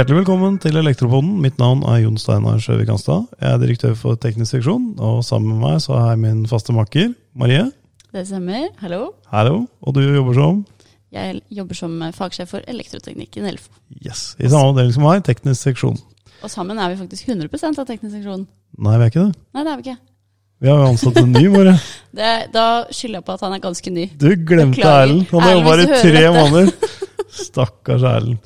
Hjertelig velkommen til Elektropoden. Mitt navn er Jon Steinar Sjøvik Hanstad. Jeg er direktør for teknisk seksjon, og sammen med meg så har jeg min faste makker Marie. Det stemmer. Hallo. Hallo. Og du jobber som Jeg jobber som fagsjef for elektroteknikk i Nelfo. Yes, i samme avdeling som meg, teknisk seksjon. Og sammen er vi faktisk 100% av teknisk seksjon. Nei, vi er ikke det. Nei, det er vi ikke. Vi har jo ansatt en ny. Det, da skylder jeg på at han er ganske ny. Du glemte Erlend. Han har jobba i tre måneder. Stakkars Erlend.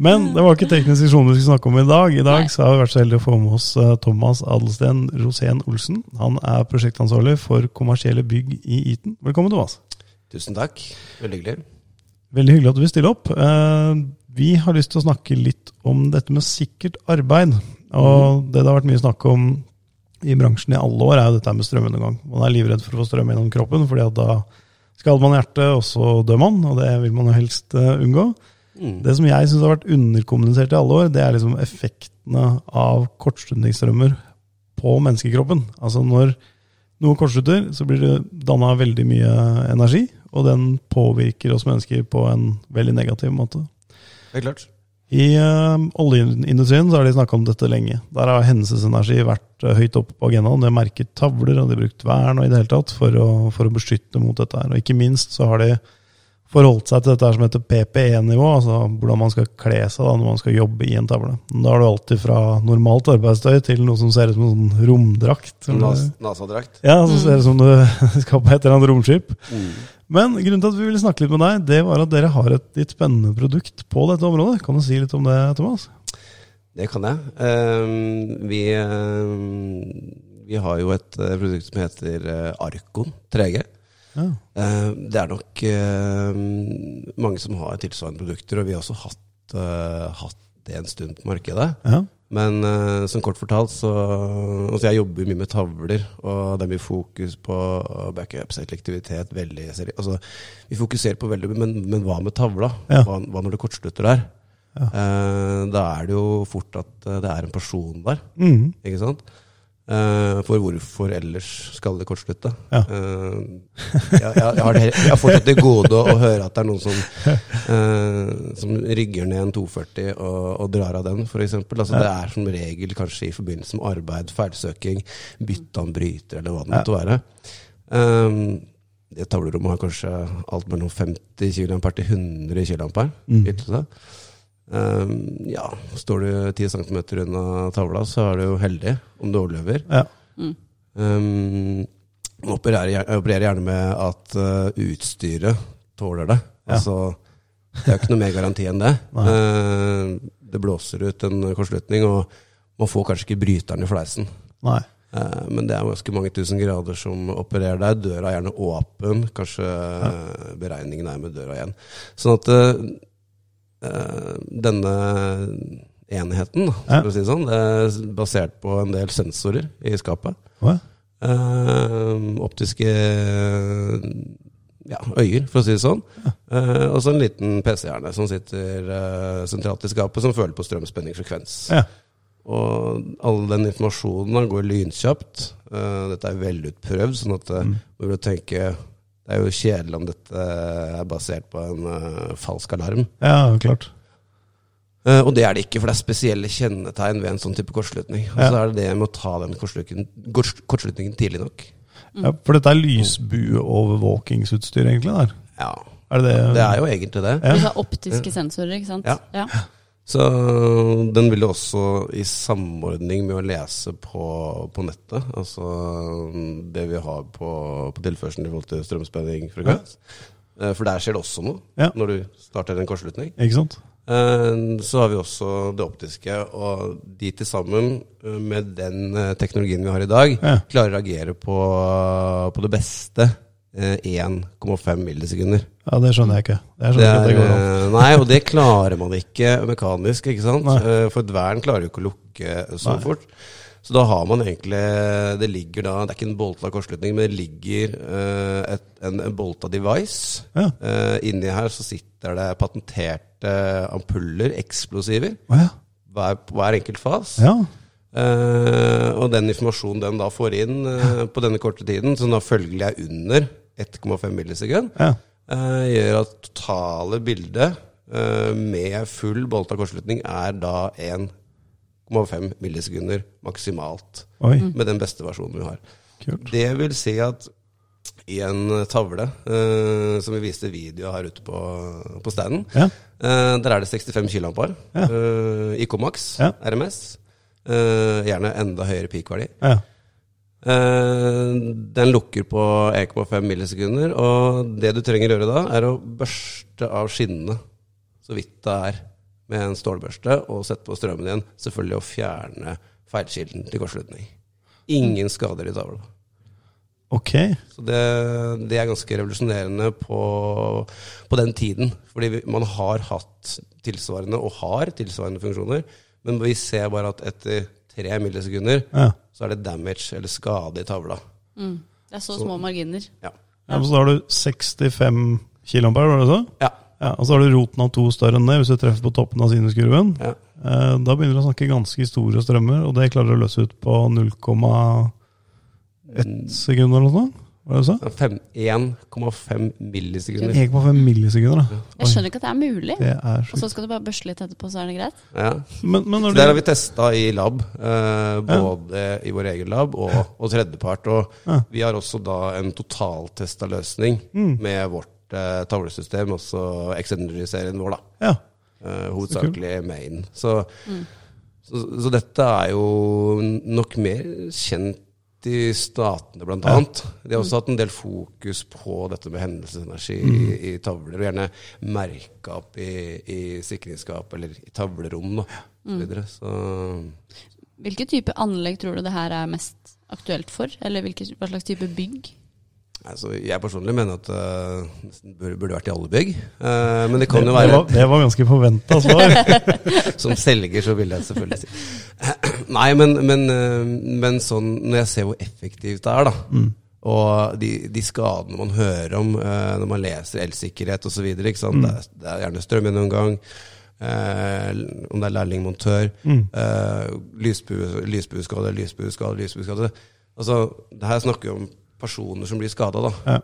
Men det var ikke teknisk seksjon vi skulle snakke om i dag. I dag så har vi vært så heldige å få med oss eh, Thomas Adelsten Rosén Olsen. Han er prosjektansvarlig for kommersielle bygg i Iten. Velkommen, Thomas. Tusen takk. Veldig hyggelig. Veldig hyggelig at du vil stille opp. Eh, Vi har lyst til å snakke litt om dette med sikkert arbeid. Og det det har vært mye snakk om i bransjen i alle år, er jo dette med strømundergang. Man er livredd for å få strøm gjennom kroppen, fordi at da skader man hjertet, og så dør man. Og det vil man jo helst eh, unngå. Mm. Det som jeg syns har vært underkommunisert i alle år, det er liksom effektene av kortslutningsstrømmer på menneskekroppen. Altså når noe kortslutter, så blir det danna veldig mye energi, og den påvirker oss mennesker på en veldig negativ måte. Det er klart. I uh, oljeindustrien så har de snakka om dette lenge. Der har hendelsesenergi vært uh, høyt oppe på agendaen. De har merket tavler, og de har brukt vern og i det hele tatt for å, for å beskytte mot dette. her. Og ikke minst så har de forholdt seg til dette her som heter PPE-nivå, altså hvordan man skal kle seg da når man skal jobbe i en tavle. Da har du alltid fra normalt arbeidstøy til noe som ser ut som en sånn romdrakt. Nas NASA-drakt. Ja, som ser ut som du skal på et eller annet romskip. Mm. Men grunnen til at vi ville snakke litt med deg, det var at dere har et litt spennende produkt på dette området. Kan du si litt om det, Thomas? Det kan jeg. Ehm, vi, ehm, vi har jo et eh, produkt som heter eh, Arkon 3G. Ja. Ehm, det er nok mange som har tilsvarende produkter, og vi har også hatt, eh, hatt det en stund på markedet. ja. Men uh, som kort fortalt, så altså Jeg jobber mye med tavler, og det er mye fokus på backup, selektivitet veldig altså, Vi fokuserer på veldig men, men hva med tavla? Ja. Hva, hva når det kortslutter der? Ja. Uh, da er det jo fort at eh, det er en person der, Mm. ikke sant? Eh, for hvorfor ellers skal det kortslutte? Ja. Eh, jeg, jeg, jeg, har det, jeg har fortsatt til gode å, å høre at det er noen som, eh, som rygger ned en 240 og, og drar av den, f.eks. Altså, Ja. Det er som regel kanskje i forbindelse med arbeid, feilsøking, bytte av en bryter eller hva det måtte være. Um, det tavlerommet har kanskje alt mellom 50 kA til 100 kA. Mm. Um, ja, står du 10 cm unna tavla, så er du jo heldig om du overlever. Ja. Mm. Um, man opererer, opererer gjerne med at uh, utstyret tåler det. Ja. Altså, det er ikke noe mer garanti enn det. Uh, det blåser ut en kortslutning, og man får kanskje ikke bryteren i fleisen. Nei. Uh, men det er ganske mange tusen grader som opererer der. Døra er gjerne åpen. Kanskje uh, beregningen er med døra igjen. Sånn at uh, denne enheten, Ja. for å si det sånn, det er basert på en del sensorer i skapet. Hva? Eh, optiske ja, øyer, for å si det sånn. Eh, og så en liten PC-hjerne som sitter uh, sentralt i skapet, som føler på strømspenningsfrekvens. Ja. Og all den informasjonen går lynkjapt. Uh, dette er velutprøvd, sånn at eh, Mm. man burde tenke Det er jo kjedelig om dette er basert på en uh, falsk alarm. ja, klart. Uh, og det er det ikke, for det er spesielle kjennetegn ved en sånn type kortslutning. Og så er det det med å ta den kortslutningen, tidlig nok. Ja, for dette er lysbueovervåkingsutstyr, egentlig? der. Ja, Er det det? det er jo egentlig det. Ja. Du har optiske sensorer, ikke sant? Ja. Ja. Så den vil jo også i samordning med å lese på, på nettet, altså det vi har på, på tilførselen i forhold til strømspenning, frekvens. Ja. For der skjer det også noe Ja. når du starter en kortslutning. Ikke sant? Eh, Så har vi også det optiske, og de til sammen, eh, med den eh, teknologien vi har i dag, Ja. klarer å reagere på, på det beste eh, 1,5 millisekunder. Ja, det skjønner jeg ikke. Det skjønner ikke er, det eh, nei, og det klarer man ikke mekanisk, ikke sant? Nei. Eh, For et vern klarer jo ikke å lukke så Nei. fort. Så da har man egentlig Det ligger da Det er ikke en bolta kortslutning, men det ligger eh, et, en, en bolta device. Ja. Inni her så sitter det patenterte ampuller, eksplosiver, oh, ja. hver, på hver enkelt fas. ja. Uh, og den informasjonen den da får inn uh, på denne korte tiden, som da følgelig er under 1,5 millisekund, Ja. Eh, gjør at totale bildet eh, med full bolta kortslutning er da 1,5 millisekunder maksimalt. Oi, Med den beste versjonen vi har. kult. Det vil si at i en tavle, eh, som vi viste video her ute på, på standen, Ja, eh, der er det 65 kiloampere. Ja. Eh, IK-Max, Ja. RMS. Eh, gjerne enda høyere peak-verdi. ja. Eh, den lukker på 1,5 millisekunder, og det du trenger å gjøre da, er å børste av skinnene så vidt det er med en stålbørste, og sette på strømmen igjen. Selvfølgelig å fjerne feilkilden til kortslutning. Ingen skader i tavla. Ok. Så det, det er ganske revolusjonerende på, på den tiden. Fordi man har hatt tilsvarende, og har tilsvarende funksjoner, men vi ser bare at etter tre millisekunder Ja. Så er det damage, eller skade, i tavla. Mm. Det er så små marginer. Ja. ja. men Så har du 65 kiloampere, var det så? Ja. Ja, og så har du roten av to større enn det, hvis du treffer på toppen av sinuskurven. ja. Eh, Da begynner du å snakke ganske store strømmer, og det klarer du å løse ut på 0,1 sekund eller noe sånt? Hva sa du 1,5 millisekunder. 1,5 millisekunder, da. Jeg skjønner ikke at det er mulig. Det er Og så skal du bare børste litt etterpå, så er det greit? Ja. Men, men når Så der har vi testa i lab, eh, både i vår egen lab og, og tredjepart. Og Ja. vi har også da en totaltesta løsning Mm. med vårt eh, tavlesystem, også Excendery-serien vår, da. Ja. Eh, hovedsakelig main. Så, så, så dette er jo nok mer kjent i statene, blant Ja. annet. De har også hatt en del fokus på dette med hendelsesenergi i, i tavler, og gjerne merka opp i, i sikringsskap eller i tavlerom. Da, så videre. Så Hvilke type anlegg tror du det her er mest aktuelt for? Eller hvilke, hva slags type bygg? Altså, jeg personlig mener at uh, burde, vært i alle bygg. Uh, men det kan det, jo det, være var, det var ganske forventa svar. Som selger så vil jeg selvfølgelig si. Nei, men, men, eh, men sånn når jeg ser hvor effektivt det er, da. Mm. Og de, de skadene man hører om uh, når man leser elsikkerhet osv. Mm. Det, er- det er gjerne strømgjennomgang, eh, om det er lærlingmontør, Mm. eh, lysbue- lysbueskade, lysbueskade, lysbueskade. Altså, det her snakker vi om personer som blir skada. Ja.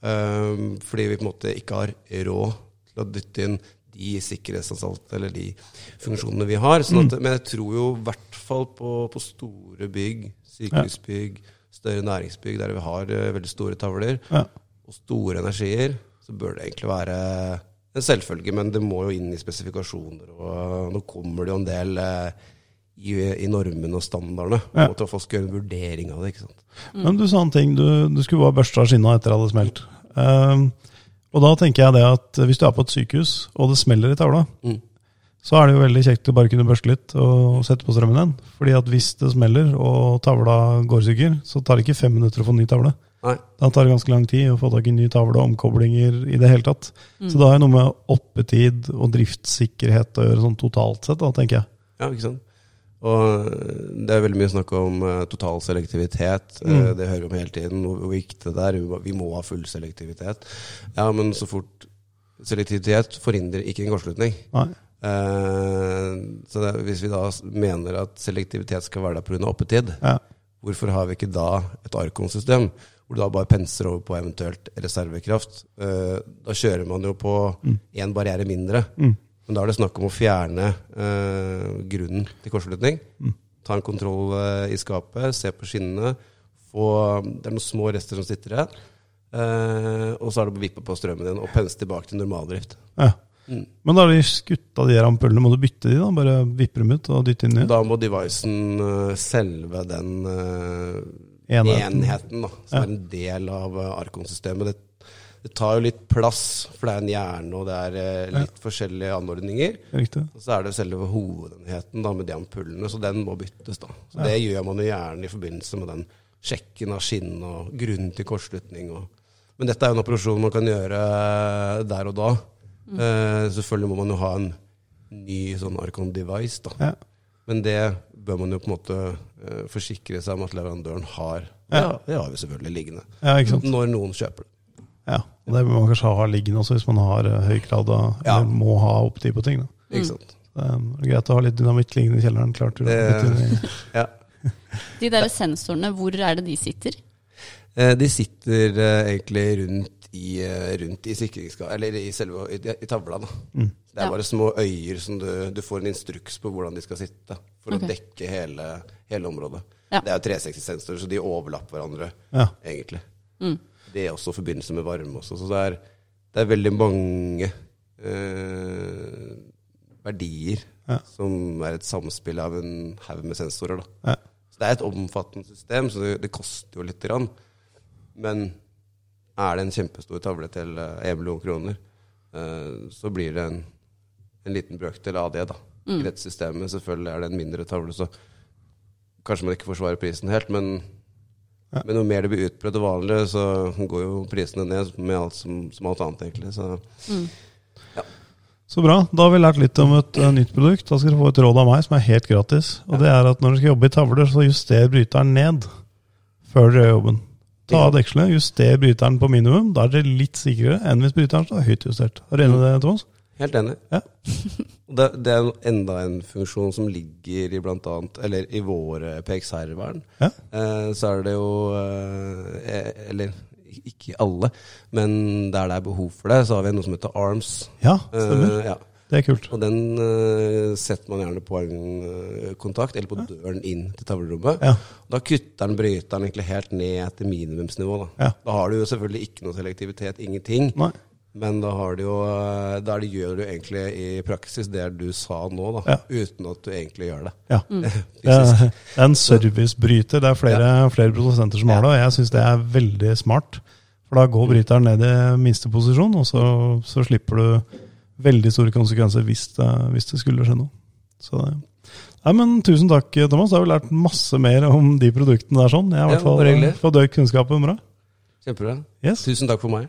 Um, fordi vi på en måte ikke har råd til å dytte inn de sikkerhetsansatte eller de funksjonene vi har. Sånn at, Men jeg tror jo i hvert fall på, på store bygg, sykehusbygg, større næringsbygg der vi har uh, veldig store tavler, Ja. og store energier, så bør det egentlig være en selvfølge. Men det må jo inn i spesifikasjoner, og nå kommer det jo en del eh, i, i normene og standardene. Ja. Ja. At folk skal gjøre en vurdering av det. ikke sant? Men du sa en ting, du, du skulle bare børsta skinna etter at det smelt. Um, og da tenker jeg det at hvis du er på et sykehus, og det smeller i tavla, Mm. så er det jo veldig kjekt å bare kunne børste litt og sette på strømmen igjen. Fordi at hvis det smeller og tavla går i stykker, så tar det ikke fem minutter å få ny tavle. Nei. Da tar det ganske lang tid å få tak i ny tavle og omkoblinger i det hele tatt. Så det har jo noe med oppetid og driftssikkerhet å gjøre sånn totalt sett, da, tenker jeg. Ja, ikke sant? Og det er veldig mye snakk om uh, total selektivitet. Mm. Uh, det hører vi om hele tiden. Hvor hvor viktig det er. Vi må- ha full selektivitet. Ja, men så fort selektivitet forhindrer ikke en kortslutning. Eh, så det, hvis vi da mener at selektivitet skal være der pga. oppetid, Ja. hvorfor har vi ikke da et Arkon-system? Hvor du da bare penser over på eventuelt reservekraft. Eh, da kjører man jo på én barriere mindre. Mm. Men da er det snakk om å fjerne eh, grunnen til kortslutning. Ta en kontroll eh, i skapet, se på skinnene. Få, det er noen små rester som sitter igjen. Eh, og så er det å vippe på strømmen din og pense tilbake til normaldrift. Ja. Mm. Men da har de skutt av de her ampullene. Må du bytte de, da? Bare vippe dem ut og dytte inn nye? Da må devicen eh, selve den eh, Enheten. enheten, da, som Ja. er en del av arkonsystemet. Arkon-systemet. Det, det tar jo litt plass, for det er en hjerne, og det er eh, litt forskjellige anordninger. Riktig. Og så er det selve hovedenheten da, med de ampullene, så den må byttes. da. Så Det gjør man jo gjerne i forbindelse med den sjekken av skinn og grunnen til kortslutning. Og. Men dette er jo en operasjon man kan gjøre eh, der og da. Eh, selvfølgelig må man jo ha en ny sånn Arcon-device. da. Ja. Men det bør man jo på en måte eh, forsikre seg om at leverandøren har. Ja. Ja, det har vi selvfølgelig liggende. ja, ikke sant. Når noen kjøper det. Ja. Og det må man kanskje ha liggende også, hvis man har eh, høy grad av Ja. Eller må ha opptid på ting. da. Ikke sant? Det er greit å ha litt dynamitt liggende i kjelleren. klart Det- inn i- Ja. De der sensorene, hvor er det de sitter? Eh, De sitter eh, egentlig rundt i, eh, rundt i. Eller i selve i, i tavla, da. Mm. Det er Ja. bare små øyer som du, du får en instruks på hvordan de skal sitte. For okay. å dekke hele, hele området. Ja. Det er jo 360-sensorer, så de overlapper hverandre, Ja. egentlig. Mm. Det er også i forbindelse med varme også. Så det er, det er veldig mange eh, verdier Ja. som er et samspill av en haug med sensorer. Da. Ja. Så det er et omfattende system, så det, det koster jo lite grann. Men er det en kjempestor tavle til én million kroner, eh, så blir det en, en liten brøkdel av det da, i dette systemet. Selvfølgelig er det en mindre tavle, så kanskje man ikke forsvarer prisen helt, men, Ja. men jo mer det blir utbredt og vanlig, så går jo prisene ned med alt som, som alt annet, egentlig. Så Så bra. Da har vi lært litt om et uh, nytt produkt. Da skal dere få et råd av meg som er helt gratis. Og det er at når dere skal jobbe i tavler, så juster bryteren ned før dere gjør jobben. Ta av dekselet, juster bryteren på minimum. Da er dere litt sikrere enn hvis bryteren står høyt justert. Er du enig i det, Thomas? Helt enig. Ja. Det, det er enda en funksjon som ligger i blant annet, eller i våre PXR-vern. Ja. Eh, så er det jo eh, Eller ikke alle, men der det er behov for det, så har vi noe som heter ARMS. Ja, stemmer. Eh, ja. Det er kult. Og den uh, setter man gjerne på en uh, kontakt, eller på døren inn til tavlerommet. Ja. Da kutter den bryteren egentlig helt ned til minimumsnivå. Da. Ja. da har du jo selvfølgelig ikke noe selektivitet, ingenting. Nei. Men da, har du jo, eh, da er det, gjør du egentlig i praksis det du sa nå, da, Ja. uten at du egentlig gjør det. Ja. Mm. Det er en servicebryter. Det er flere, flere produsenter som har det, og jeg syns det er veldig smart. For da går bryteren ned i minste posisjon, og så, så slipper du veldig store konsekvenser hvis det, hvis det skulle skje noe. Så det. Nei, men Tusen takk, Thomas. Da har vi lært masse mer om de produktene der. sånn. Jeg har i Ja, hvert fall fått økt kunnskapen bra. Kjempebra. Yes. Tusen takk for meg.